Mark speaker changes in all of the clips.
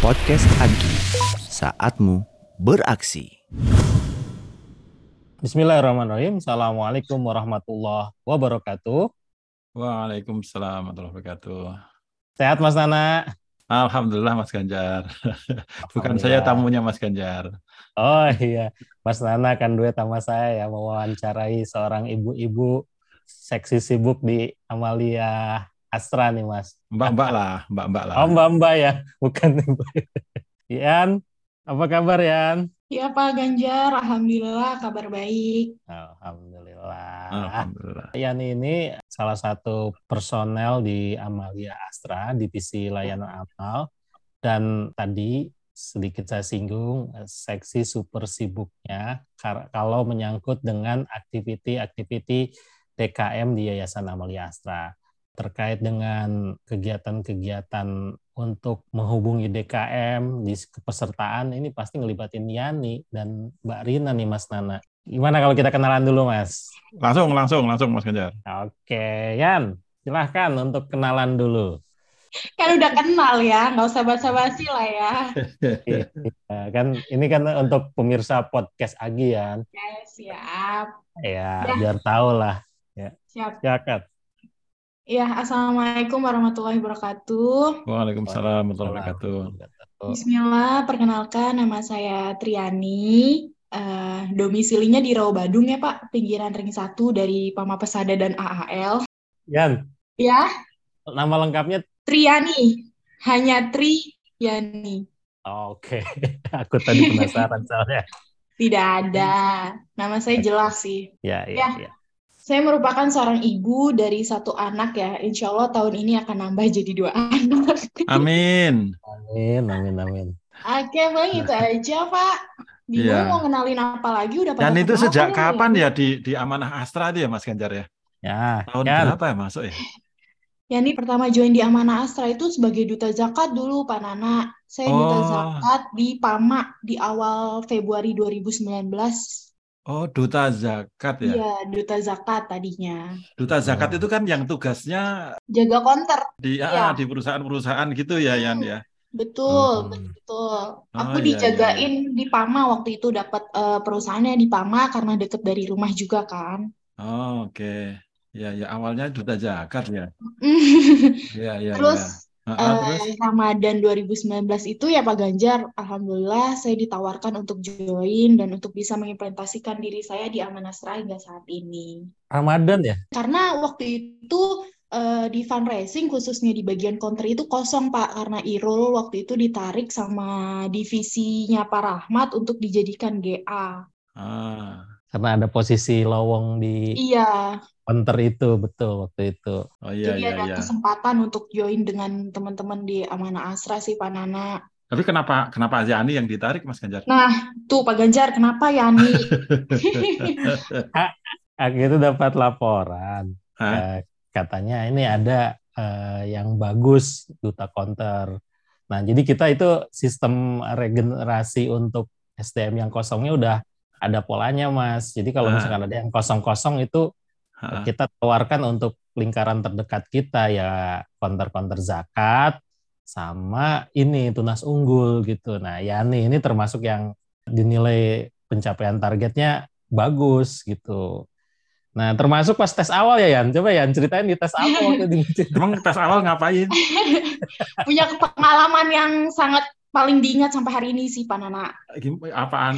Speaker 1: Podcast Agi, saatmu beraksi.
Speaker 2: Bismillahirrahmanirrahim. Assalamualaikum warahmatullahi wabarakatuh.
Speaker 3: Waalaikumsalam warahmatullahi wabarakatuh.
Speaker 2: Sehat Mas Nana?
Speaker 3: Alhamdulillah Mas Ganjar. Bukan saya tamunya Mas Ganjar.
Speaker 2: Oh iya, Mas Nana kan duet sama saya ya mewawancarai seorang ibu-ibu seksi sibuk di Amalia Astra nih Mas.
Speaker 3: Mbak-mbak lah, mbak-mbak lah.
Speaker 2: Oh mbak-mbak ya, bukan Yan, apa kabar Yan?
Speaker 4: Ya Pak Ganjar, Alhamdulillah kabar baik.
Speaker 2: Alhamdulillah.
Speaker 3: Alhamdulillah.
Speaker 2: Yan ini salah satu personel di Amalia Astra, divisi layanan amal. Dan tadi sedikit saya singgung, seksi super sibuknya kalau menyangkut dengan aktiviti-aktiviti DKM di Yayasan Amalia Astra terkait dengan kegiatan-kegiatan untuk menghubungi DKM di kepesertaan ini pasti ngelibatin Yani dan Mbak Rina nih Mas Nana. Gimana kalau kita kenalan dulu Mas?
Speaker 3: Langsung, langsung, langsung Mas Ganjar.
Speaker 2: Oke, Yan, silahkan untuk kenalan dulu.
Speaker 4: Kan udah kenal ya, nggak usah basa-basi lah ya.
Speaker 2: ya. Kan ini kan untuk pemirsa podcast Agi ya.
Speaker 4: Ya, siap.
Speaker 2: Ya, ya. biar tahu lah. Ya.
Speaker 4: Siap.
Speaker 2: Silakan.
Speaker 4: Ya, Assalamualaikum warahmatullahi wabarakatuh.
Speaker 3: Waalaikumsalam warahmatullahi wabarakatuh.
Speaker 4: Bismillah, perkenalkan nama saya Triani. Uh, domisilinya di Rawa Badung ya Pak, pinggiran ring 1 dari Pama Pesada dan AAL.
Speaker 2: Yan.
Speaker 4: Ya.
Speaker 2: Nama lengkapnya?
Speaker 4: Triani. Hanya Triani.
Speaker 2: Oh, Oke, okay. aku tadi penasaran soalnya.
Speaker 4: Tidak ada. Nama saya jelas sih.
Speaker 2: Ya, ya, ya. ya.
Speaker 4: Saya merupakan seorang ibu dari satu anak ya. Insya Allah tahun ini akan nambah jadi dua anak.
Speaker 3: Amin.
Speaker 2: Amin, amin, amin.
Speaker 4: Oke, bang itu aja Pak. Bingung ya. mau kenalin apa lagi udah
Speaker 3: Dan itu sejak kapan ya, ya di di Amanah Astra itu ya Mas Ganjar ya?
Speaker 2: Ya.
Speaker 3: Tahun kan. berapa ya masuk ya?
Speaker 4: Ya ini pertama join di Amanah Astra itu sebagai duta zakat dulu Pak Nana. Saya oh. duta zakat di PAMA di awal Februari 2019.
Speaker 3: Oh, duta zakat ya?
Speaker 4: Iya, duta zakat tadinya.
Speaker 3: Duta zakat oh. itu kan yang tugasnya
Speaker 4: jaga konter.
Speaker 3: Di ya. ah, di perusahaan-perusahaan gitu ya, Yan ya.
Speaker 4: Betul, oh. betul. Aku oh, dijagain iya, iya. di Pama waktu itu dapat uh, perusahaannya di Pama karena deket dari rumah juga kan.
Speaker 3: Oh, oke. Okay. Ya, ya awalnya duta zakat ya. ya, ya.
Speaker 4: Terus Uh, terus? Ramadan 2019 itu ya Pak Ganjar, Alhamdulillah saya ditawarkan untuk join dan untuk bisa mengimplementasikan diri saya di Amanasra hingga saat ini.
Speaker 2: Ramadan ya?
Speaker 4: Karena waktu itu uh, di fundraising khususnya di bagian counter itu kosong Pak karena Irul waktu itu ditarik sama divisinya Pak Rahmat untuk dijadikan GA.
Speaker 3: Ah.
Speaker 2: Karena ada posisi lowong di
Speaker 4: Iya.
Speaker 2: Counter itu betul waktu itu.
Speaker 3: Oh iya
Speaker 4: Jadi
Speaker 3: iya
Speaker 4: ada
Speaker 3: iya.
Speaker 4: kesempatan untuk join dengan teman-teman di Amanah Asra sih Pak Nana.
Speaker 3: Tapi kenapa kenapa Yani yang ditarik Mas Ganjar?
Speaker 4: Nah, tuh Pak Ganjar kenapa Yani?
Speaker 2: Aku itu dapat laporan. Uh, katanya ini ada uh, yang bagus duta counter. Nah, jadi kita itu sistem regenerasi untuk SDM yang kosongnya udah ada polanya, Mas. Jadi kalau misalkan ada yang kosong-kosong itu kita tawarkan untuk lingkaran terdekat kita ya konter-konter zakat sama ini tunas unggul gitu. Nah, ya nih ini termasuk yang dinilai pencapaian targetnya bagus gitu. Nah, termasuk pas tes awal ya Yan. Coba Yan ceritain di tes awal waktu di
Speaker 3: Emang tes awal ngapain?
Speaker 4: Punya pengalaman yang sangat paling diingat sampai hari ini sih Pak Nana.
Speaker 3: Apaan?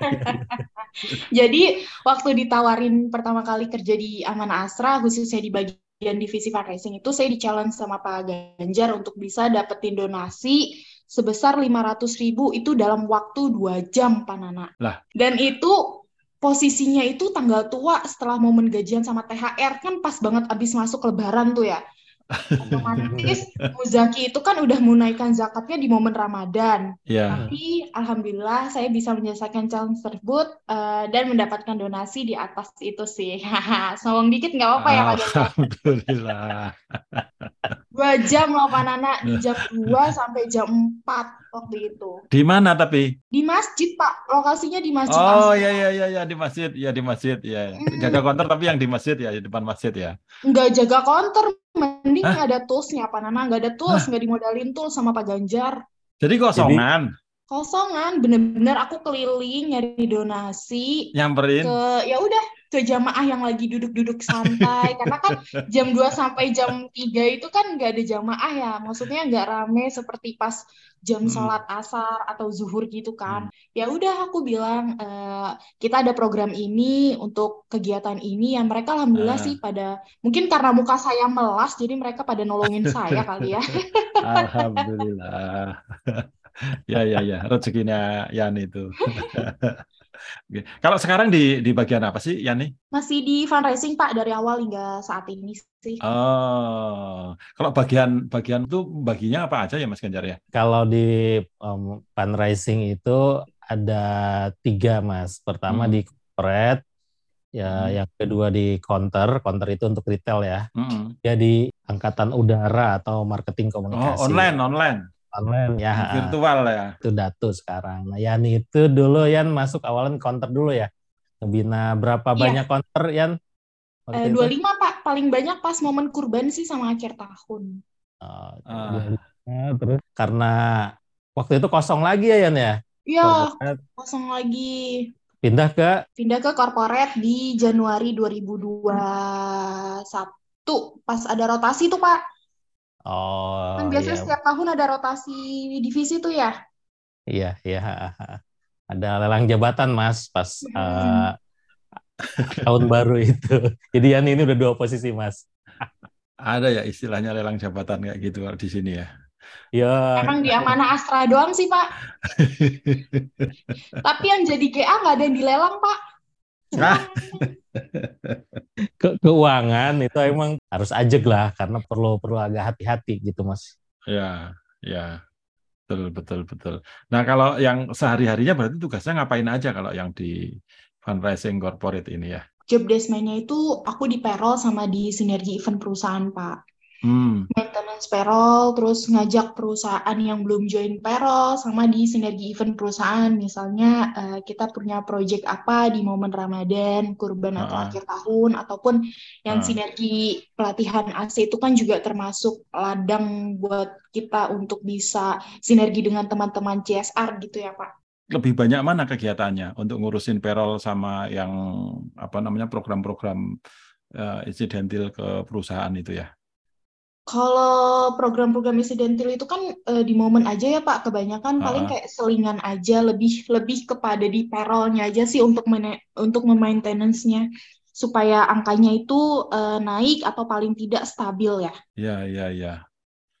Speaker 4: Jadi waktu ditawarin pertama kali kerja di Amanah Asra, khususnya di bagian divisi fundraising itu, saya di-challenge sama Pak Ganjar untuk bisa dapetin donasi sebesar 500 ribu itu dalam waktu dua jam, Pak Nana.
Speaker 3: Lah.
Speaker 4: Dan itu posisinya itu tanggal tua setelah momen gajian sama THR kan pas banget abis masuk lebaran tuh ya otomatis Muzaki itu kan udah menunaikan zakatnya di momen Ramadan.
Speaker 3: Yeah.
Speaker 4: Tapi alhamdulillah saya bisa menyelesaikan challenge tersebut uh, dan mendapatkan donasi di atas itu sih. Sombong dikit nggak apa-apa ya Pak
Speaker 3: Alhamdulillah.
Speaker 4: Dua jam loh Pak Nana, di jam 2 sampai jam 4 waktu itu.
Speaker 3: Di mana tapi?
Speaker 4: Di masjid Pak, lokasinya di masjid.
Speaker 3: Oh iya iya iya ya, di masjid, ya di masjid ya. Jaga konter tapi yang di masjid ya, di depan masjid ya.
Speaker 4: Enggak jaga konter mending nggak ada toolsnya Pak Nana, nggak ada tools, nggak dimodalin tools sama Pak Ganjar.
Speaker 3: Jadi kosongan. Jadi,
Speaker 4: kosongan, bener-bener aku keliling nyari donasi.
Speaker 3: Nyamperin.
Speaker 4: Ke ya udah ke jamaah yang lagi duduk-duduk santai. Karena kan jam 2 sampai jam 3 itu kan nggak ada jamaah ya. Maksudnya nggak rame seperti pas jam hmm. sholat asar atau zuhur gitu kan. Hmm. ya udah aku bilang e, kita ada program ini untuk kegiatan ini. Yang mereka alhamdulillah uh. sih pada mungkin karena muka saya melas jadi mereka pada nolongin saya kali ya.
Speaker 3: Alhamdulillah. Ya ya ya. Rezekinya Yan itu Oke. Kalau sekarang di di bagian apa sih, Yani?
Speaker 4: Masih di fundraising Pak dari awal hingga saat ini sih.
Speaker 3: Oh, kalau bagian bagian itu baginya apa aja ya Mas Ganjar ya?
Speaker 2: Kalau di um, fundraising itu ada tiga Mas. Pertama hmm. di corporate, ya hmm. yang kedua di counter, counter itu untuk retail ya. Hmm. Ya di angkatan udara atau marketing komunikasi.
Speaker 3: Oh, online, online
Speaker 2: online ya.
Speaker 3: Virtual ya.
Speaker 2: Itu datu sekarang. Nah Yan itu dulu Yan masuk awalan counter dulu ya. Ngebina berapa iya. banyak counter Yan?
Speaker 4: Eh, dua lima pak. Paling banyak pas momen kurban sih sama akhir tahun.
Speaker 2: Oh, uh. terus karena waktu itu kosong lagi ya Yan ya?
Speaker 4: Iya kosong lagi.
Speaker 2: Pindah ke?
Speaker 4: Pindah ke corporate di Januari 2021 pas ada rotasi tuh pak
Speaker 2: Oh.
Speaker 4: Kan biasanya iya. setiap tahun ada rotasi divisi tuh ya.
Speaker 2: Iya, iya. Ada lelang jabatan, Mas, pas hmm. uh, tahun baru itu. Jadi Yan ini udah dua posisi, Mas.
Speaker 3: Ada ya istilahnya lelang jabatan kayak gitu di sini ya.
Speaker 2: Ya.
Speaker 4: Emang di Amanah Astra doang sih, Pak. Tapi yang jadi GA nggak ada yang dilelang, Pak.
Speaker 2: Ke keuangan itu emang harus ajak lah karena perlu perlu agak hati-hati gitu mas.
Speaker 3: Ya, ya, betul betul betul. Nah kalau yang sehari-harinya berarti tugasnya ngapain aja kalau yang di fundraising corporate ini ya?
Speaker 4: Job desk itu aku di payroll sama di sinergi event perusahaan pak hmm. maintenance payroll, terus ngajak perusahaan yang belum join payroll, sama di sinergi event perusahaan. Misalnya uh, kita punya project apa di momen Ramadan, kurban uh. atau akhir tahun, ataupun yang uh. sinergi pelatihan AC itu kan juga termasuk ladang buat kita untuk bisa sinergi dengan teman-teman CSR gitu ya Pak
Speaker 3: lebih banyak mana kegiatannya untuk ngurusin payroll sama yang apa namanya program-program uh, insidentil ke perusahaan itu ya?
Speaker 4: Kalau program-program insidentil itu kan uh, di momen aja ya Pak, kebanyakan uh paling kayak selingan aja, lebih lebih kepada di payrollnya aja sih untuk untuk memaintenance-nya supaya angkanya itu uh, naik atau paling tidak stabil ya.
Speaker 3: Iya, iya, iya.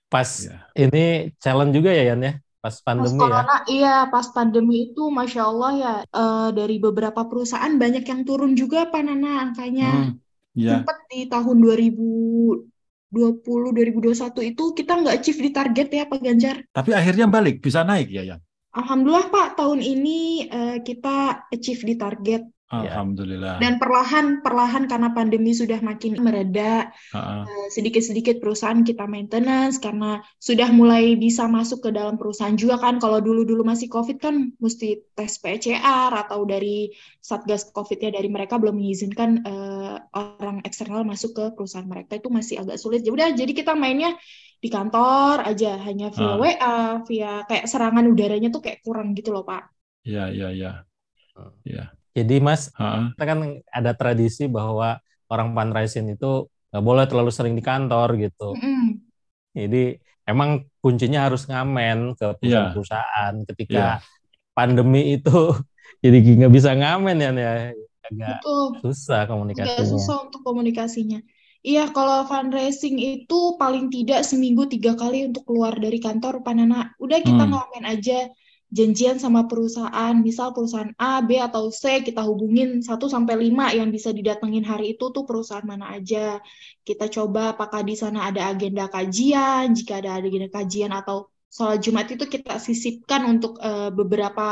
Speaker 2: Pas ya. ini challenge juga ya Yan ya? Pas pandemi pas ya? corona,
Speaker 4: ya? Iya, pas pandemi itu Masya Allah ya, uh, dari beberapa perusahaan banyak yang turun juga Pak Nana angkanya. Hmm, ya. Sempat di tahun 2000 2020 2021 itu kita nggak achieve di target ya Pak Ganjar.
Speaker 3: Tapi akhirnya balik bisa naik ya Yan.
Speaker 4: Alhamdulillah Pak tahun ini uh, kita achieve di target.
Speaker 3: Ya. Alhamdulillah.
Speaker 4: Dan perlahan perlahan karena pandemi sudah makin mereda, uh-uh. sedikit-sedikit perusahaan kita maintenance karena sudah mulai bisa masuk ke dalam perusahaan juga kan. Kalau dulu-dulu masih COVID kan mesti tes PCR atau dari satgas COVID ya dari mereka belum mengizinkan uh, orang eksternal masuk ke perusahaan mereka itu masih agak sulit. Ya udah jadi kita mainnya di kantor aja hanya via uh. WA, via kayak serangan udaranya tuh kayak kurang gitu loh Pak.
Speaker 3: Iya iya iya. Iya.
Speaker 2: Jadi Mas, ha? kita kan ada tradisi bahwa orang fundraising itu nggak boleh terlalu sering di kantor gitu. Mm. Jadi emang kuncinya harus ngamen ke iya. perusahaan-perusahaan ketika yeah. pandemi itu jadi nggak bisa ngamen ya, ya agak Betul. susah komunikasinya. Agak
Speaker 4: susah untuk komunikasinya. Iya, kalau fundraising itu paling tidak seminggu tiga kali untuk keluar dari kantor, Panana. Udah kita hmm. ngamen aja janjian sama perusahaan, misal perusahaan A, B atau C kita hubungin 1 sampai 5 yang bisa didatengin hari itu tuh perusahaan mana aja. Kita coba apakah di sana ada agenda kajian, jika ada agenda kajian atau sholat Jumat itu kita sisipkan untuk uh, beberapa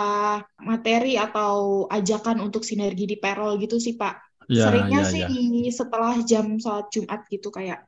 Speaker 4: materi atau ajakan untuk sinergi di payroll gitu sih Pak. Ya, Seringnya ya, sih ya. setelah jam sholat Jumat gitu kayak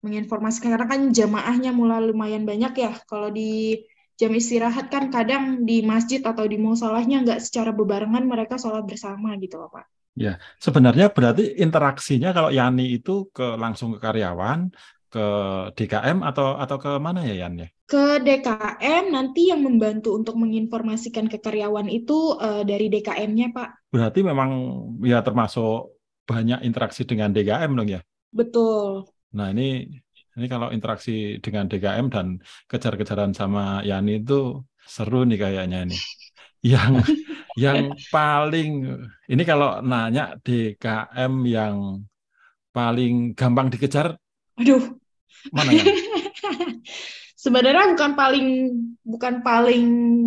Speaker 4: menginformasikan karena kan jamaahnya mulai lumayan banyak ya kalau di jam istirahat kan kadang di masjid atau di musolahnya nggak secara bebarengan mereka sholat bersama gitu loh Pak.
Speaker 3: Ya, sebenarnya berarti interaksinya kalau Yani itu ke langsung ke karyawan, ke DKM atau atau ke mana ya Yan ya?
Speaker 4: Ke DKM nanti yang membantu untuk menginformasikan ke karyawan itu uh, dari DKM-nya Pak.
Speaker 3: Berarti memang ya termasuk banyak interaksi dengan DKM dong ya?
Speaker 4: Betul.
Speaker 3: Nah ini ini kalau interaksi dengan DKM dan kejar-kejaran sama Yani itu seru nih kayaknya ini. Yang yang paling ini kalau nanya DKM yang paling gampang dikejar,
Speaker 4: aduh,
Speaker 3: mana ya?
Speaker 4: Sebenarnya bukan paling bukan paling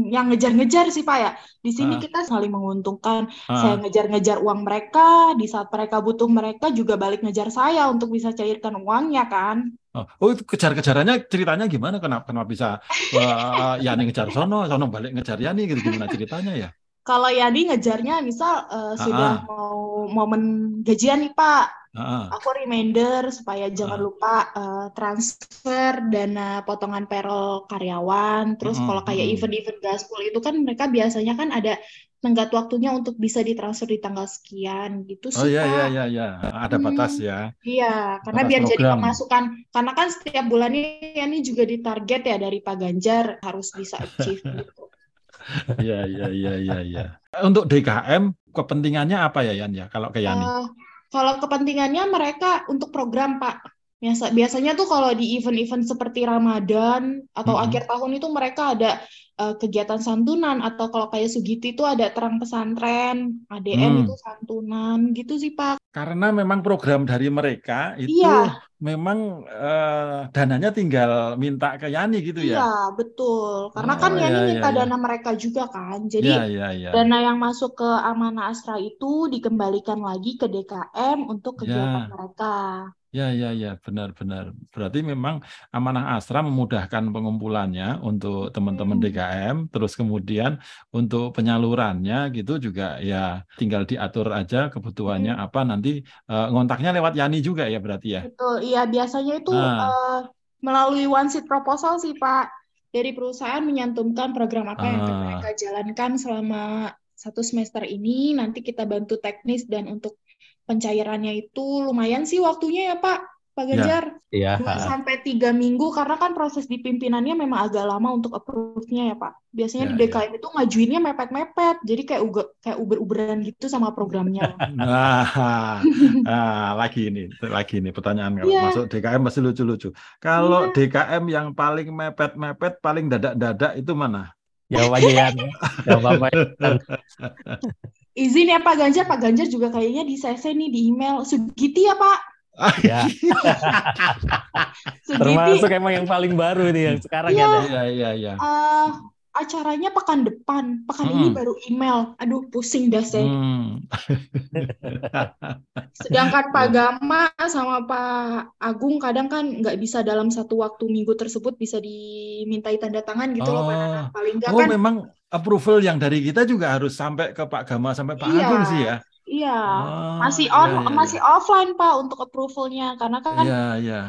Speaker 4: yang ngejar-ngejar sih Pak ya. Di sini uh. kita saling menguntungkan. Uh. Saya ngejar-ngejar uang mereka, di saat mereka butuh mereka juga balik ngejar saya untuk bisa cairkan uangnya kan.
Speaker 3: Oh, oh itu kejar-kejarannya ceritanya gimana? Kenapa kenapa bisa uh, Yani ngejar sono, sono balik ngejar Yani gitu gimana ceritanya ya?
Speaker 4: Kalau Yani ngejarnya misal uh, uh, sudah mau momen gajian nih Pak, Uh-huh. Aku reminder supaya jangan uh-huh. lupa uh, transfer dana potongan payroll karyawan. Terus uh-huh. kalau kayak event-event gaspol itu kan mereka biasanya kan ada tenggat waktunya untuk bisa ditransfer di tanggal sekian gitu
Speaker 3: sih. Oh iya iya iya iya, ada hmm, batas ya.
Speaker 4: Iya, karena batas biar program. jadi pemasukan. Karena kan setiap bulannya ini juga ditarget ya dari Pak Ganjar harus bisa achieve gitu.
Speaker 3: Iya iya iya iya iya. Untuk DKM kepentingannya apa ya Yan ya kalau ke Yani? Uh,
Speaker 4: kalau kepentingannya mereka untuk program, Pak. Biasa, biasanya tuh kalau di event-event seperti Ramadan atau -hmm. akhir tahun itu mereka ada uh, kegiatan santunan atau kalau kayak Sugiti itu ada terang pesantren, ADN hmm. itu santunan gitu sih Pak.
Speaker 3: Karena memang program dari mereka itu iya. memang uh, dananya tinggal minta ke Yani gitu ya.
Speaker 4: Iya, betul. Karena kan oh, kan Yani iya, minta iya, dana mereka juga kan. Jadi iya, iya, iya. dana yang masuk ke Amanah Astra itu dikembalikan lagi ke DKM untuk iya. kegiatan ya. mereka.
Speaker 3: Ya, ya, ya, benar-benar. Berarti memang amanah asra memudahkan pengumpulannya untuk teman-teman hmm. DKM, terus kemudian untuk penyalurannya gitu juga ya tinggal diatur aja kebutuhannya hmm. apa nanti uh, ngontaknya lewat Yani juga ya berarti ya.
Speaker 4: Betul, iya biasanya itu nah. uh, melalui one seat proposal sih Pak. Dari perusahaan menyantumkan program apa yang akan ah. mereka jalankan selama satu semester ini, nanti kita bantu teknis dan untuk pencairannya itu lumayan sih waktunya ya Pak. Pak ya, Ganjar,
Speaker 2: ya,
Speaker 4: ya. sampai tiga minggu karena kan proses di pimpinannya memang agak lama untuk approve-nya ya Pak. Biasanya ya, di DKM ya. itu ngajuinnya mepet-mepet, jadi kayak uga, kayak uber-uberan gitu sama programnya.
Speaker 3: nah, nah, lagi ini, lagi ini pertanyaan kalau ya. masuk DKM masih lucu-lucu. Kalau ya. DKM yang paling mepet-mepet, paling dadak-dadak itu mana?
Speaker 2: Jawab aja ya. Jawab apa
Speaker 4: Izin ya Pak Ganjar, Pak Ganjar juga kayaknya di CC nih di email. Sugiti ya Pak?
Speaker 2: ya. Termasuk emang yang paling baru nih yang sekarang
Speaker 3: ya. Kan, ya, ya, ya.
Speaker 4: Uh, acaranya pekan depan, pekan hmm. ini baru email. Aduh, pusing dah saya. Hmm. Sedangkan Pak Gama sama Pak Agung kadang kan nggak bisa dalam satu waktu minggu tersebut bisa dimintai tanda tangan gitu oh. loh Pak
Speaker 3: oh. Paling nggak oh, kan. memang approval yang dari kita juga harus sampai ke Pak Gama sampai Pak iya. Agung sih ya.
Speaker 4: Iya, oh, masih on, iya, iya, iya. masih offline Pak untuk approvalnya karena kan
Speaker 3: iya, iya.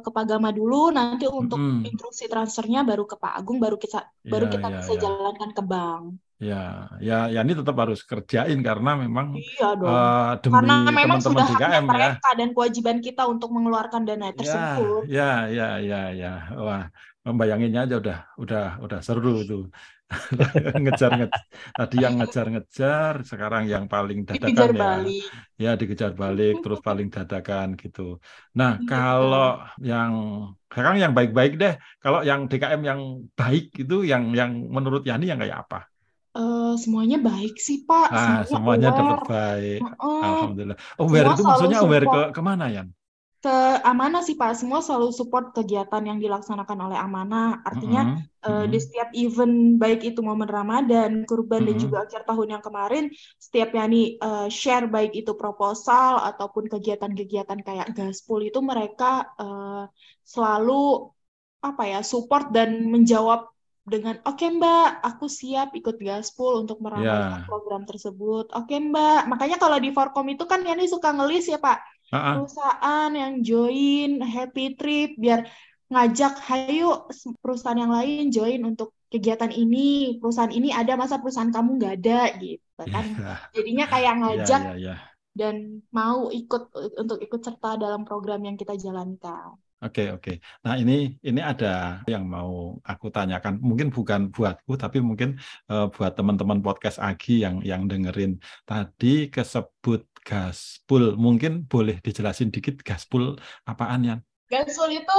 Speaker 4: ke Pak Gama dulu, nanti untuk mm. instruksi transfernya baru ke Pak Agung, baru kita iya, baru kita iya, bisa iya. jalankan ke bank.
Speaker 3: Ya, ya, ya ini tetap harus kerjain karena memang
Speaker 4: iya dong.
Speaker 3: Uh, demi
Speaker 4: karena memang
Speaker 3: teman-teman
Speaker 4: sudah DKM ya. mereka dan kewajiban kita untuk mengeluarkan dana ya, tersebut.
Speaker 3: Ya, ya, ya, ya, wah membayanginnya aja udah, udah, udah seru tuh. ngejar ngejar tadi yang ngejar-ngejar sekarang yang paling dadakan dikejar ya balik. ya dikejar balik terus paling dadakan gitu nah iya. kalau yang sekarang yang baik-baik deh kalau yang DKM yang baik itu yang yang menurut Yani yang kayak apa
Speaker 4: Uh, semuanya baik sih Pak.
Speaker 3: Ah, semuanya, semuanya dapat baik. Uh, Alhamdulillah. Aware itu maksudnya aware ke ke mana ya?
Speaker 4: Ke Amanah sih Pak, semua selalu support kegiatan yang dilaksanakan oleh Amanah. Artinya mm -hmm. uh, di setiap event baik itu momen Ramadan, Kurban mm -hmm. dan juga akhir tahun yang kemarin, setiap Yani uh, share baik itu proposal ataupun kegiatan-kegiatan kayak gaspol itu mereka uh, selalu apa ya support dan menjawab dengan oke okay, Mbak, aku siap ikut gaspol untuk meramaikan yeah. program tersebut. Oke okay, Mbak, makanya kalau di Forkom itu kan Yani suka ngelis ya Pak uh-uh. perusahaan yang join happy trip biar ngajak hayo perusahaan yang lain join untuk kegiatan ini perusahaan ini ada masa perusahaan kamu nggak ada gitu kan yeah. jadinya kayak iya, ngajak yeah, yeah, yeah. dan mau ikut untuk ikut serta dalam program yang kita jalankan
Speaker 3: Oke, oke. Nah, ini ini ada yang mau aku tanyakan. Mungkin bukan buatku, tapi mungkin uh, buat teman-teman podcast Agi yang yang dengerin. Tadi kesebut gaspul. Mungkin boleh dijelasin dikit gaspul apaan ya?
Speaker 4: Gaspul itu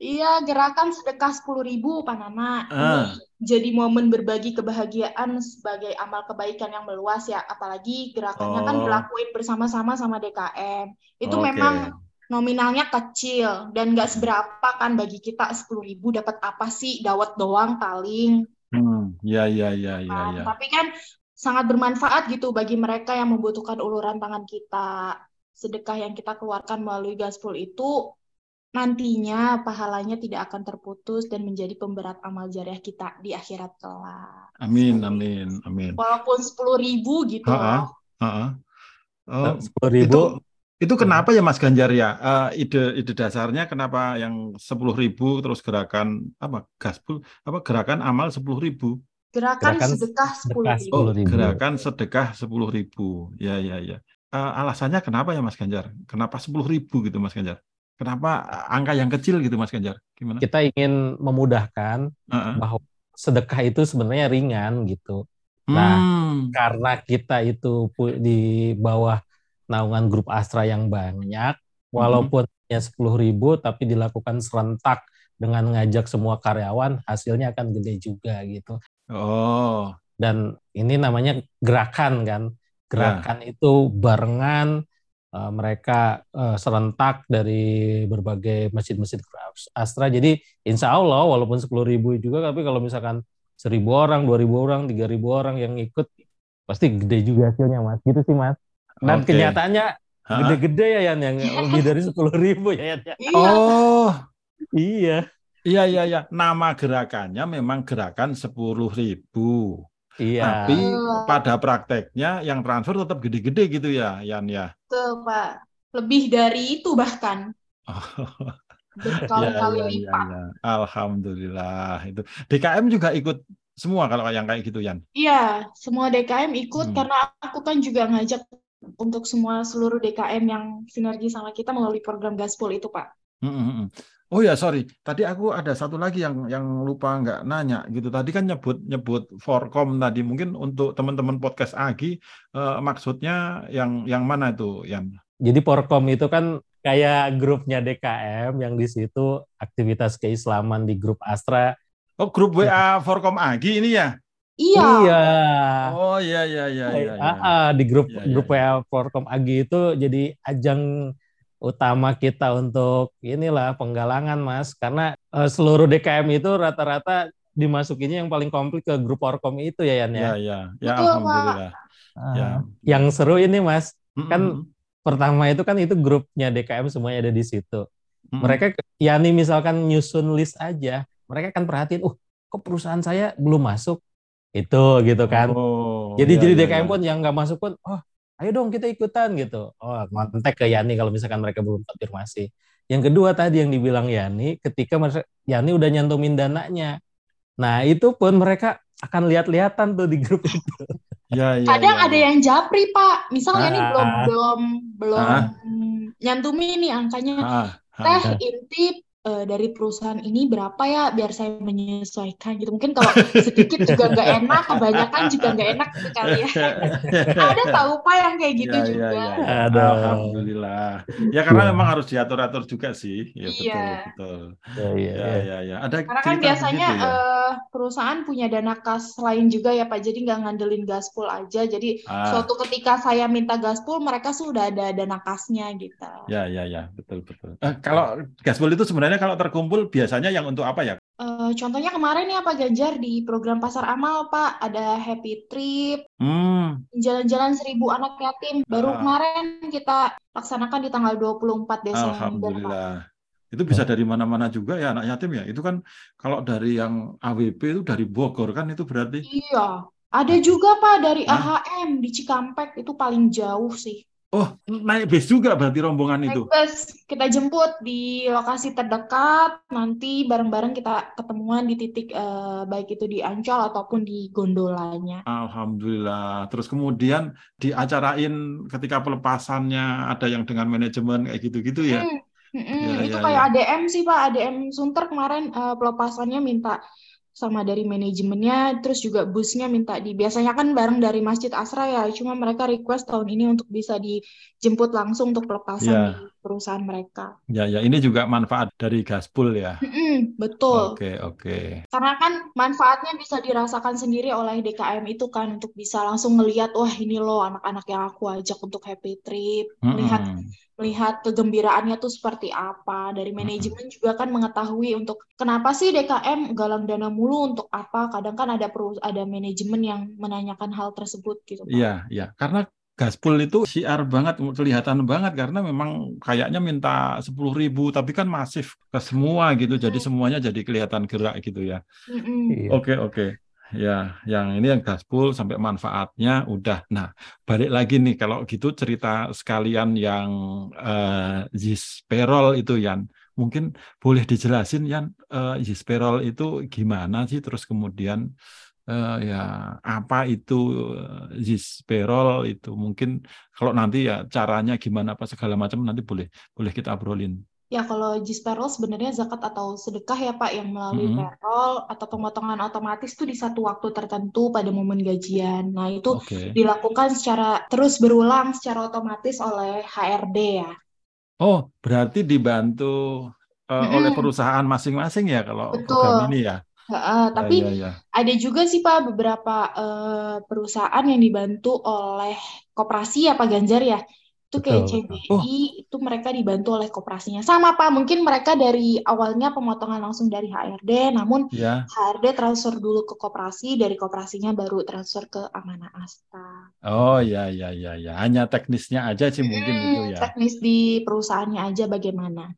Speaker 4: iya gerakan sedekah sepuluh ribu, Pak Nana. Uh. Ini jadi momen berbagi kebahagiaan sebagai amal kebaikan yang meluas ya. Apalagi gerakannya kan oh. kan dilakuin bersama-sama sama DKM. Itu okay. memang nominalnya kecil dan nggak seberapa kan bagi kita sepuluh ribu dapat apa sih dawet doang paling
Speaker 3: hmm ya ya ya ya, kan? ya.
Speaker 4: tapi kan sangat bermanfaat gitu bagi mereka yang membutuhkan uluran tangan kita sedekah yang kita keluarkan melalui gaspol itu nantinya pahalanya tidak akan terputus dan menjadi pemberat amal jariah kita di akhirat kelak.
Speaker 3: Amin, amin, amin.
Speaker 4: Walaupun sepuluh ribu gitu.
Speaker 3: Ha -ha, Oh, sepuluh ribu. Itu, itu kenapa ya Mas Ganjar ya? Uh, ide ide dasarnya kenapa yang sepuluh ribu terus gerakan apa gaspul apa gerakan amal sepuluh ribu?
Speaker 4: Gerakan, gerakan sedekah sepuluh ribu.
Speaker 3: Oh, gerakan sedekah sepuluh ribu. Ya ya ya. Uh, alasannya kenapa ya Mas Ganjar? Kenapa sepuluh ribu gitu Mas Ganjar? Kenapa angka yang kecil gitu Mas Ganjar?
Speaker 2: Gimana? Kita ingin memudahkan uh -uh. bahwa sedekah itu sebenarnya ringan gitu. Nah, hmm. karena kita itu di bawah naungan grup Astra yang banyak, walaupun mm-hmm. hanya sepuluh ribu, tapi dilakukan serentak dengan ngajak semua karyawan, hasilnya akan gede juga gitu.
Speaker 3: Oh.
Speaker 2: Dan ini namanya gerakan kan, gerakan yeah. itu barengan uh, mereka uh, serentak dari berbagai masjid-masjid Astra. Jadi insya Allah walaupun sepuluh ribu juga, tapi kalau misalkan seribu orang, dua ribu orang, tiga ribu orang yang ikut, pasti gede juga hasilnya mas. Gitu sih mas. Dan okay. kenyataannya gede-gede ya Yan yang lebih dari sepuluh ribu ya Yan. Ya.
Speaker 3: Iya. Oh
Speaker 2: iya.
Speaker 3: Iya iya iya. Nama gerakannya memang gerakan sepuluh ribu.
Speaker 2: Iya.
Speaker 3: Tapi pada prakteknya yang transfer tetap gede-gede gitu ya Yan ya.
Speaker 4: Tuh Pak. Lebih dari itu bahkan. Oh. Berkali-kali ya, ya, lipat. Ya, ya.
Speaker 3: Alhamdulillah itu. DKM juga ikut semua kalau yang kayak gitu Yan.
Speaker 4: Iya, semua DKM ikut hmm. karena aku kan juga ngajak untuk semua seluruh DKM yang sinergi sama kita melalui program Gaspol itu, Pak.
Speaker 3: Hmm, hmm, hmm. Oh ya, sorry. Tadi aku ada satu lagi yang yang lupa nggak nanya gitu. Tadi kan nyebut nyebut Forkom tadi. Mungkin untuk teman-teman podcast Agi eh, maksudnya yang yang mana itu, yang
Speaker 2: Jadi Forkom itu kan kayak grupnya DKM yang di situ aktivitas keislaman di grup Astra.
Speaker 3: Oh, grup WA Forkom Agi ini ya?
Speaker 4: Iya.
Speaker 2: Iya.
Speaker 3: Oh iya iya iya iya.
Speaker 2: Ah, ah, di grup iya, iya, grup WA iya. Forkom Agi itu jadi ajang utama kita untuk inilah penggalangan Mas karena uh, seluruh DKM itu rata-rata dimasukinnya yang paling komplit ke grup Forkom itu ya Yan
Speaker 3: ya. Iya iya. Ya alhamdulillah.
Speaker 2: Uh, ya. Yang seru ini Mas, mm -hmm. kan pertama itu kan itu grupnya DKM semuanya ada di situ. Mm -hmm. Mereka Yani misalkan nyusun list aja, mereka kan perhatiin, "Uh, kok perusahaan saya belum masuk?" itu gitu kan oh, jadi iya, jadi iya, DKM iya. pun yang nggak masuk pun oh ayo dong kita ikutan gitu. Oh kontak ke Yani kalau misalkan mereka belum konfirmasi. Yang kedua tadi yang dibilang Yani ketika Yani udah nyantumin dananya. Nah itu pun mereka akan lihat-lihatan tuh di grup itu.
Speaker 4: Ya, ya, kadang ya, ya. ada yang japri pak. Misalnya ah, nih belum belum belum ah, nyantumin nih angkanya. Ah, ah, teh intip uh, dari perusahaan ini berapa ya biar saya menyesuaikan gitu. Mungkin kalau sedikit juga nggak enak kebanyakan juga nggak enak gitu kali ya. Ada tahu pak yang kayak gitu ya, juga. ya,
Speaker 3: ya. Ada. alhamdulillah. Ya karena memang harus diatur atur juga sih. Ya iya. betul betul. Ya, ya, ya, ya. ada
Speaker 4: karena kan biasanya ya? uh, perusahaan punya dana kas lain juga ya pak. Jadi nggak ngandelin gaspol aja. Jadi ah. suatu ketika saya minta gaspol mereka sudah ada dana kasnya gitu.
Speaker 3: Ya ya ya. Betul betul. Eh, kalau gaspol itu sebenarnya sebenarnya kalau terkumpul biasanya yang untuk apa ya?
Speaker 4: Uh, contohnya kemarin ya Pak Ganjar di program Pasar Amal Pak ada happy trip,
Speaker 3: hmm.
Speaker 4: jalan-jalan seribu anak yatim. Baru uh. kemarin kita laksanakan di tanggal 24 Desember.
Speaker 3: Alhamdulillah. Pak. Itu bisa dari mana-mana juga ya anak yatim ya. Itu kan kalau dari yang AWP itu dari Bogor kan itu berarti.
Speaker 4: Iya. Ada juga Pak dari Hah? AHM di Cikampek itu paling jauh sih.
Speaker 3: Oh, naik bus juga berarti rombongan naik itu?
Speaker 4: bus, kita jemput di lokasi terdekat, nanti bareng-bareng kita ketemuan di titik eh, baik itu di Ancol ataupun di gondolanya.
Speaker 3: Alhamdulillah. Terus kemudian diacarain ketika pelepasannya ada yang dengan manajemen kayak gitu-gitu ya? Hmm.
Speaker 4: Mm -mm, ya, itu ya, kayak ya. ADM sih Pak, ADM Sunter kemarin uh, pelepasannya minta sama dari manajemennya, terus juga busnya minta di biasanya kan bareng dari Masjid Asra ya, cuma mereka request tahun ini untuk bisa dijemput langsung untuk pelepasan ya. di perusahaan mereka.
Speaker 3: Ya, ya ini juga manfaat dari Gaspol ya.
Speaker 4: Mm-mm, betul.
Speaker 3: Oke, oke.
Speaker 4: Karena kan manfaatnya bisa dirasakan sendiri oleh DKM itu kan untuk bisa langsung melihat wah ini loh anak-anak yang aku ajak untuk happy trip, melihat mm-hmm melihat kegembiraannya tuh seperti apa. Dari manajemen juga kan mengetahui untuk kenapa sih DKM galang dana mulu untuk apa. Kadang kan ada perlu ada manajemen yang menanyakan hal tersebut gitu.
Speaker 3: Iya, iya. Karena Gaspol itu siar banget, kelihatan banget karena memang kayaknya minta sepuluh ribu, tapi kan masif ke semua gitu, jadi semuanya jadi kelihatan gerak gitu ya. Oke mm -mm. oke. Okay, okay. Ya, yang ini yang gaspol sampai manfaatnya udah. Nah, balik lagi nih kalau gitu cerita sekalian yang uh, Zisperol itu Yan. Mungkin boleh dijelasin Yan uh, Zisperol itu gimana sih terus kemudian uh, ya apa itu Zisperol itu mungkin kalau nanti ya caranya gimana apa segala macam nanti boleh boleh kita obrolin.
Speaker 4: Ya, kalau jis payroll sebenarnya zakat atau sedekah ya Pak yang melalui mm -hmm. payroll atau pemotongan otomatis itu di satu waktu tertentu pada momen gajian. Nah, itu okay. dilakukan secara terus berulang secara otomatis oleh HRD ya.
Speaker 3: Oh, berarti dibantu uh, mm -hmm. oleh perusahaan masing-masing ya kalau Betul. program ini ya.
Speaker 4: Uh, tapi ya, ya, ya. ada juga sih Pak beberapa uh, perusahaan yang dibantu oleh koperasi ya Pak Ganjar ya itu kayak CBI oh. itu mereka dibantu oleh koperasinya sama pak mungkin mereka dari awalnya pemotongan langsung dari HRD namun ya. HRD transfer dulu ke koperasi dari koperasinya baru transfer ke Amanah Asta.
Speaker 3: Oh ya ya ya ya. Hanya teknisnya aja sih mungkin hmm, itu ya.
Speaker 4: teknis di perusahaannya aja bagaimana.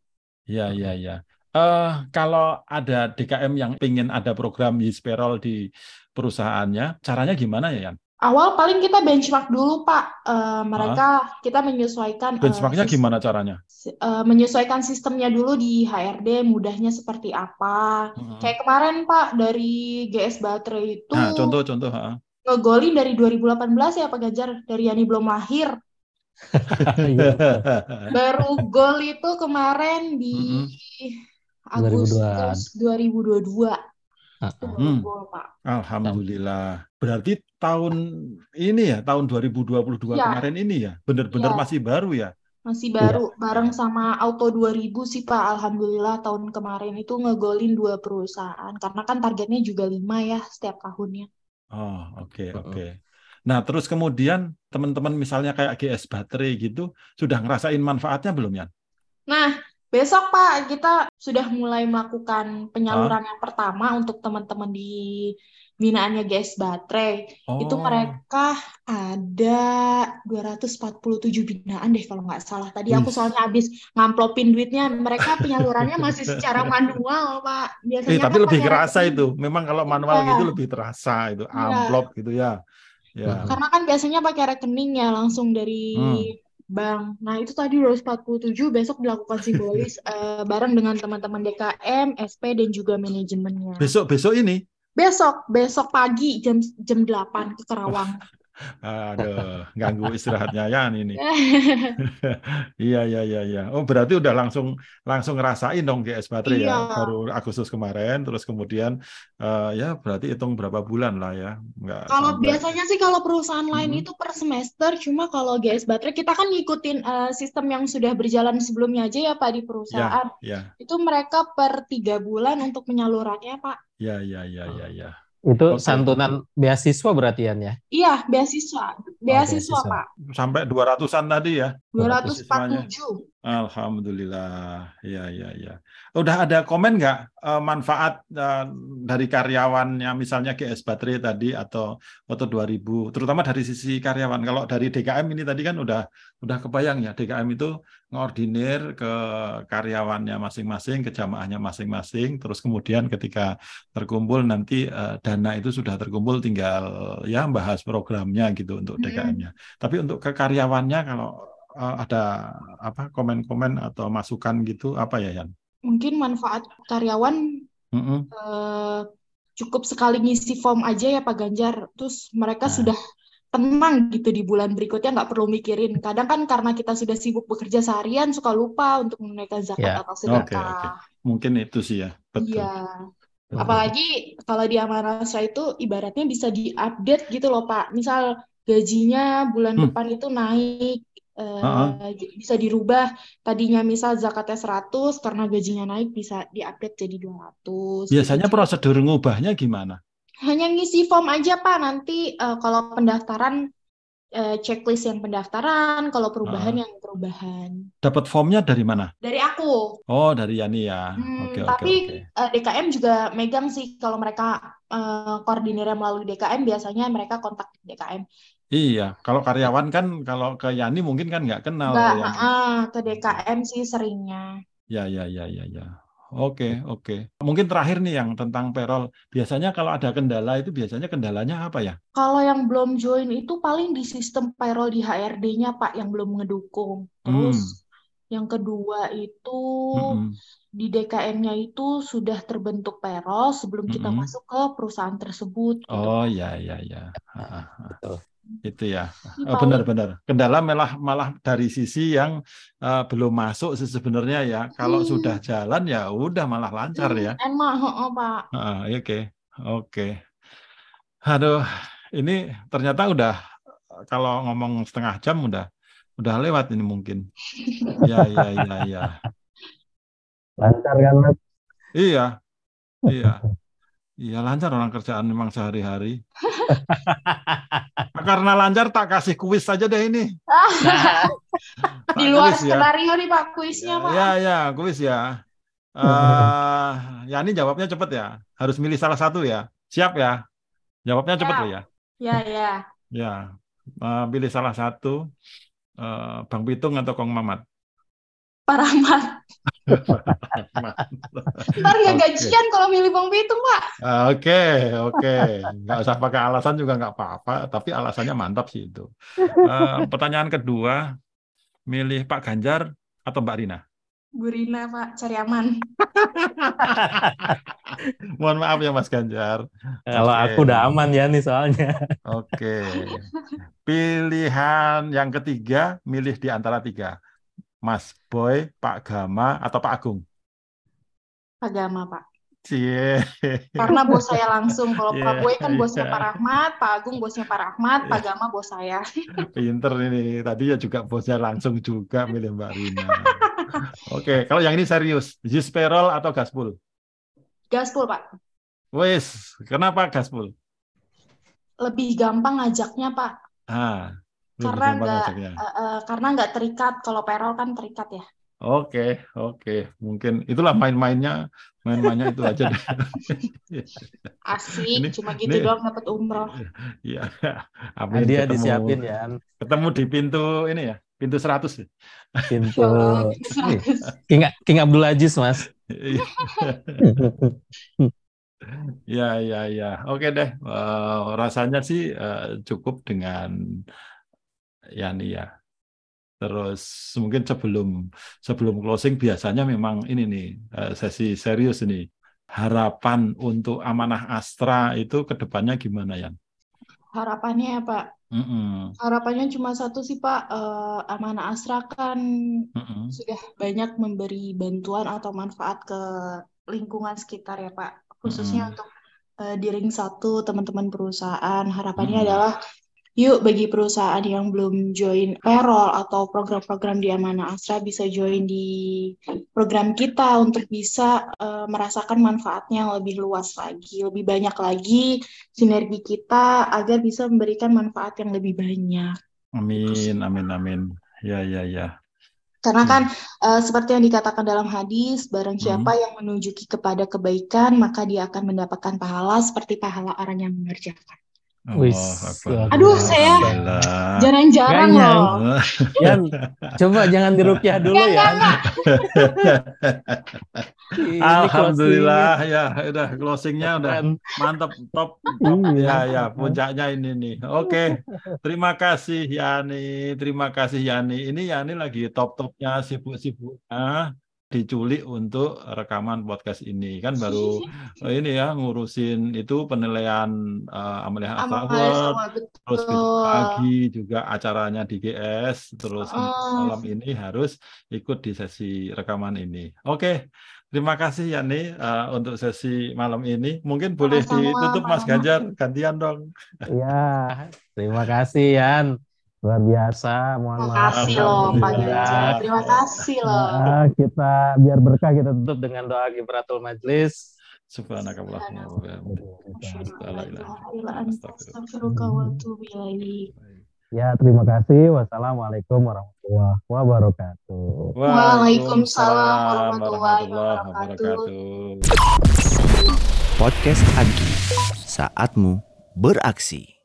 Speaker 3: Ya ya ya. Uh, kalau ada DKM yang ingin ada program Yisperol di perusahaannya caranya gimana ya Yan
Speaker 4: Awal paling kita benchmark dulu Pak. Uh, mereka Hah? kita menyesuaikan.
Speaker 3: Eh, Benchmarknya uh, gimana caranya?
Speaker 4: Uh, menyesuaikan sistemnya dulu di HRD, mudahnya seperti apa. Uh-huh. Kayak kemarin Pak dari GS Baterai itu.
Speaker 3: Nah, contoh-contoh. Uh.
Speaker 4: Ngegolin dari 2018 ya Pak Gajar, dari Yani belum lahir. Iya, Baru gol itu kemarin di uh-huh. Agustus 2022. 2022.
Speaker 3: Hmm. Alhamdulillah. Berarti tahun ini ya, tahun 2022 ya. kemarin ini ya, benar-benar ya. masih baru ya?
Speaker 4: Masih baru, ya. bareng sama Auto 2000 sih Pak. Alhamdulillah tahun kemarin itu ngegolin dua perusahaan. Karena kan targetnya juga lima ya setiap tahunnya.
Speaker 3: Oh, oke, okay, oke. Okay. Nah, terus kemudian teman-teman misalnya kayak GS Baterai gitu, sudah ngerasain manfaatnya belum ya?
Speaker 4: Nah, Besok Pak kita sudah mulai melakukan penyaluran ah? yang pertama untuk teman-teman di binaannya GS Baterai. Oh. Itu mereka ada 247 binaan deh kalau nggak salah. Tadi aku soalnya habis ngamplopin duitnya. Mereka penyalurannya masih secara manual, Pak.
Speaker 3: Biasanya eh, tapi kan lebih kerasa itu. Memang kalau manual ya. gitu lebih terasa itu iya. amplop ya. gitu ya.
Speaker 4: Ya. Karena kan biasanya pakai rekening ya langsung dari hmm Bang. Nah, itu tadi 247 besok dilakukan simbolis uh, bareng dengan teman-teman DKM, SP dan juga manajemennya.
Speaker 3: Besok besok ini?
Speaker 4: Besok, besok pagi jam jam 8 ke Karawang.
Speaker 3: Aduh, ganggu istirahatnya ya ini. iya, iya, iya, iya. Oh, berarti udah langsung langsung ngerasain dong GS baterai ya? iya. ya, baru Agustus kemarin, terus kemudian uh, ya berarti hitung berapa bulan lah ya.
Speaker 4: Enggak kalau sampai... biasanya sih kalau perusahaan lain hmm. itu per semester, cuma kalau GS baterai kita kan ngikutin uh, sistem yang sudah berjalan sebelumnya aja ya Pak di perusahaan. Ya, ya. Itu mereka per tiga bulan untuk penyalurannya Pak.
Speaker 3: Ya, ya, ya, ya, ya.
Speaker 2: Itu okay. santunan beasiswa berarti ya?
Speaker 4: Iya, beasiswa. Beasiswa, oh, beasiswa. Pak.
Speaker 3: Sampai 200-an tadi ya?
Speaker 4: 247.
Speaker 3: Alhamdulillah, ya ya ya. Udah ada komen nggak uh, manfaat uh, dari karyawannya, misalnya GS Baterai tadi atau Foto 2000, terutama dari sisi karyawan. Kalau dari DKM ini tadi kan udah udah kebayang ya, DKM itu ngordinir ke karyawannya masing-masing, ke jamaahnya masing-masing, terus kemudian ketika terkumpul nanti uh, dana itu sudah terkumpul, tinggal ya bahas programnya gitu untuk DKM-nya. Tapi untuk ke karyawannya kalau uh, ada apa komen-komen atau masukan gitu apa ya Yan?
Speaker 4: Mungkin manfaat karyawan mm -hmm. uh, cukup sekali ngisi form aja ya Pak Ganjar, terus mereka nah. sudah tenang gitu di bulan berikutnya nggak perlu mikirin. Kadang kan karena kita sudah sibuk bekerja seharian suka lupa untuk menunaikan zakat
Speaker 2: Ya.
Speaker 4: atau sedekah.
Speaker 3: Oke, oke. Mungkin itu sih ya. Betul.
Speaker 4: Iya. Apalagi kalau di Amanasa itu ibaratnya bisa diupdate gitu loh Pak. Misal gajinya bulan
Speaker 3: Hmm.
Speaker 4: depan itu naik eh,
Speaker 3: Ha-ha.
Speaker 4: bisa dirubah. Tadinya misal zakatnya 100 karena gajinya naik bisa diupdate jadi 200
Speaker 3: Biasanya
Speaker 4: gitu.
Speaker 3: prosedur ngubahnya gimana?
Speaker 4: Hanya ngisi form aja Pak. Nanti eh, kalau pendaftaran eh, checklist yang pendaftaran, kalau perubahan
Speaker 3: Ah.
Speaker 4: yang perubahan.
Speaker 3: Dapat formnya dari mana?
Speaker 4: Dari aku.
Speaker 3: Oh, dari Yani ya.
Speaker 4: Hmm,
Speaker 3: Oke, oke,
Speaker 4: tapi
Speaker 3: oke.
Speaker 4: eh, DKM juga megang sih kalau mereka eh, koordinirnya melalui DKM biasanya mereka kontak DKM.
Speaker 3: Iya, kalau karyawan kan kalau ke Yani mungkin kan nggak kenal
Speaker 4: Enggak,
Speaker 3: yang
Speaker 4: ah, ke DKM sih seringnya.
Speaker 3: ya ya ya ya ya. Oke, oke. Mungkin terakhir nih yang tentang payroll. Biasanya kalau ada kendala itu biasanya kendalanya apa ya?
Speaker 4: Kalau yang belum join itu paling di sistem payroll di HRD-nya Pak yang belum ngedukung.
Speaker 3: Hmm.
Speaker 4: Terus yang kedua itu
Speaker 3: Mm-mm.
Speaker 4: di DKM-nya itu sudah terbentuk payroll sebelum kita masuk ke perusahaan tersebut gitu.
Speaker 3: Oh ya ya ya.
Speaker 2: Betul.
Speaker 3: Itu ya.
Speaker 4: Ini
Speaker 3: Oh, benar-benar. Kendala malah malah dari sisi yang eh, belum masuk sih sebenarnya ya. Kalau
Speaker 4: Hmm.
Speaker 3: sudah jalan ya udah malah lancar ya.
Speaker 4: Hmm, enak, heeh, Pak.
Speaker 3: Ah, Oke, oke. Aduh, ini ternyata udah kalau ngomong setengah jam udah udah lewat ini mungkin. Ya, ya, ya, ya.
Speaker 2: Lancar kan Mas?
Speaker 3: Iya, iya, iya lancar orang kerjaan memang sehari-hari. Karena lancar tak kasih kuis saja deh ini. Tak
Speaker 4: Di luar
Speaker 3: ya.
Speaker 4: skenario nih Pak kuisnya Pak.
Speaker 3: Ya, ya, kuis ya. Eh, ya ini jawabnya cepet ya. Harus milih salah satu ya. Siap ya. Jawabnya cepet
Speaker 4: Siap.
Speaker 3: loh ya.
Speaker 4: Ya, ya.
Speaker 3: Ya, eh, pilih salah satu. Eh, Bang Pitung atau Kong Mamat?
Speaker 4: Pak Rahmat. Ntar nggak
Speaker 3: Oke.
Speaker 4: gajian kalau milih Bang Pitung, Pak.
Speaker 3: Oke, oke. Nggak usah pakai alasan juga nggak apa-apa. Tapi alasannya mantap sih itu. Eh, pertanyaan kedua, milih Pak Ganjar atau Mbak Rina?
Speaker 4: Bu Rina, Pak. Cari aman.
Speaker 3: Mohon maaf ya Mas Ganjar.
Speaker 2: Kalau aku udah aman ya nih soalnya.
Speaker 3: Oke. Pilihan yang ketiga, milih di antara tiga. Mas Boy, Pak Gama, atau Pak Agung?
Speaker 4: Agama, Pak.
Speaker 3: Cie.
Speaker 4: Karena bos saya langsung. Kalau
Speaker 3: Iya,
Speaker 4: Pak Boy kan bosnya
Speaker 3: iya.
Speaker 4: Pak Rahmat, Pak Agung bosnya Pak Rahmat, Pak Gama bos saya.
Speaker 3: Pinter ini. Tadi ya juga bosnya langsung juga milih Mbak Rina. Oke, kalau yang ini serius. Payroll atau gaspol?
Speaker 4: Gaspol, Pak.
Speaker 3: Wes, kenapa gaspol?
Speaker 4: Lebih gampang ngajaknya, Pak.
Speaker 3: Ah,
Speaker 4: Karena nggak eh, eh, karena nggak terikat. Kalau payroll kan terikat ya.
Speaker 3: Oke, oke. Mungkin itulah main-mainnya, main-mainnya itu aja deh.
Speaker 4: Asik,
Speaker 3: Ini-
Speaker 4: cuma gitu
Speaker 3: ini-
Speaker 4: doang dapat umroh.
Speaker 3: Iya. Amin
Speaker 2: Dia
Speaker 3: ketemu,
Speaker 2: disiapin ya
Speaker 3: ketemu di pintu ini ya, pintu 100.
Speaker 2: pintu King, King Abdul Aziz Mas.
Speaker 3: Iya, iya, iya. iya. Oke deh. Eh, rasanya sih eh, cukup dengan Yani ya. Terus mungkin sebelum sebelum closing biasanya memang ini nih eh, sesi serius ini. Harapan untuk amanah Astra itu ke depannya gimana Yan?
Speaker 4: Harapannya ya, Pak.
Speaker 3: Mm-mm,
Speaker 4: Harapannya cuma satu sih Pak, Eh, Amanah Asra kan
Speaker 3: mm-mm.
Speaker 4: sudah banyak memberi bantuan atau manfaat ke lingkungan sekitar ya Pak, khususnya
Speaker 3: Mm-mm.
Speaker 4: untuk eh, di ring satu teman-teman perusahaan. Harapannya
Speaker 3: Mm-mm.
Speaker 4: adalah yuk bagi perusahaan yang belum join payroll atau program-program di Amanah Asra bisa join di program kita untuk bisa eh, merasakan manfaatnya yang lebih luas lagi, lebih banyak lagi sinergi kita agar bisa memberikan manfaat yang lebih banyak.
Speaker 3: Amin, amin, amin. Ya, ya, ya.
Speaker 4: Karena
Speaker 3: Hmm.
Speaker 4: kan eh, seperti yang dikatakan dalam hadis, barang siapa yang menunjuki kepada kebaikan, maka dia akan mendapatkan pahala seperti pahala orang yang mengerjakan.
Speaker 2: Wis.
Speaker 4: Aduh, saya-. Jarang-jarang loh.
Speaker 2: Yan, coba jangan dirupiah dulu ya.
Speaker 3: Alhamdulillah ya, udah closingnya
Speaker 2: closing
Speaker 3: udah
Speaker 2: keren.
Speaker 3: mantap, top.
Speaker 2: Iya.
Speaker 3: Ya, ya, puncaknya ini nih. Oke, terima kasih Yani, terima kasih Yani. Ini Yani lagi top-topnya, sibuk-sibuknya. Diculik untuk rekaman podcast ini kan baru ini ya ngurusin itu penilaian uh, Amalia Award terus pagi juga acaranya di GS terus oh. malam ini harus ikut di sesi rekaman ini oke Terima kasih Yani uh, untuk sesi malam ini. Mungkin boleh Sama -sama, ditutup Mas Ganjar, gantian dong.
Speaker 2: Iya, terima kasih Yan. Luar biasa, mohon
Speaker 4: maaf. Terima kasih loh Pak Ganjar. Terima kasih loh.
Speaker 2: Nah, kita biar berkah kita tutup dengan doa kibaratul majlis.
Speaker 3: Subhanakallahumma wa bihamdika.
Speaker 2: Ya, terima kasih. Wassalamualaikum warahmatullahi wabarakatuh.
Speaker 4: Waalaikumsalam warahmatullahi wabarakatuh.
Speaker 1: Podcast Agi, saatmu beraksi.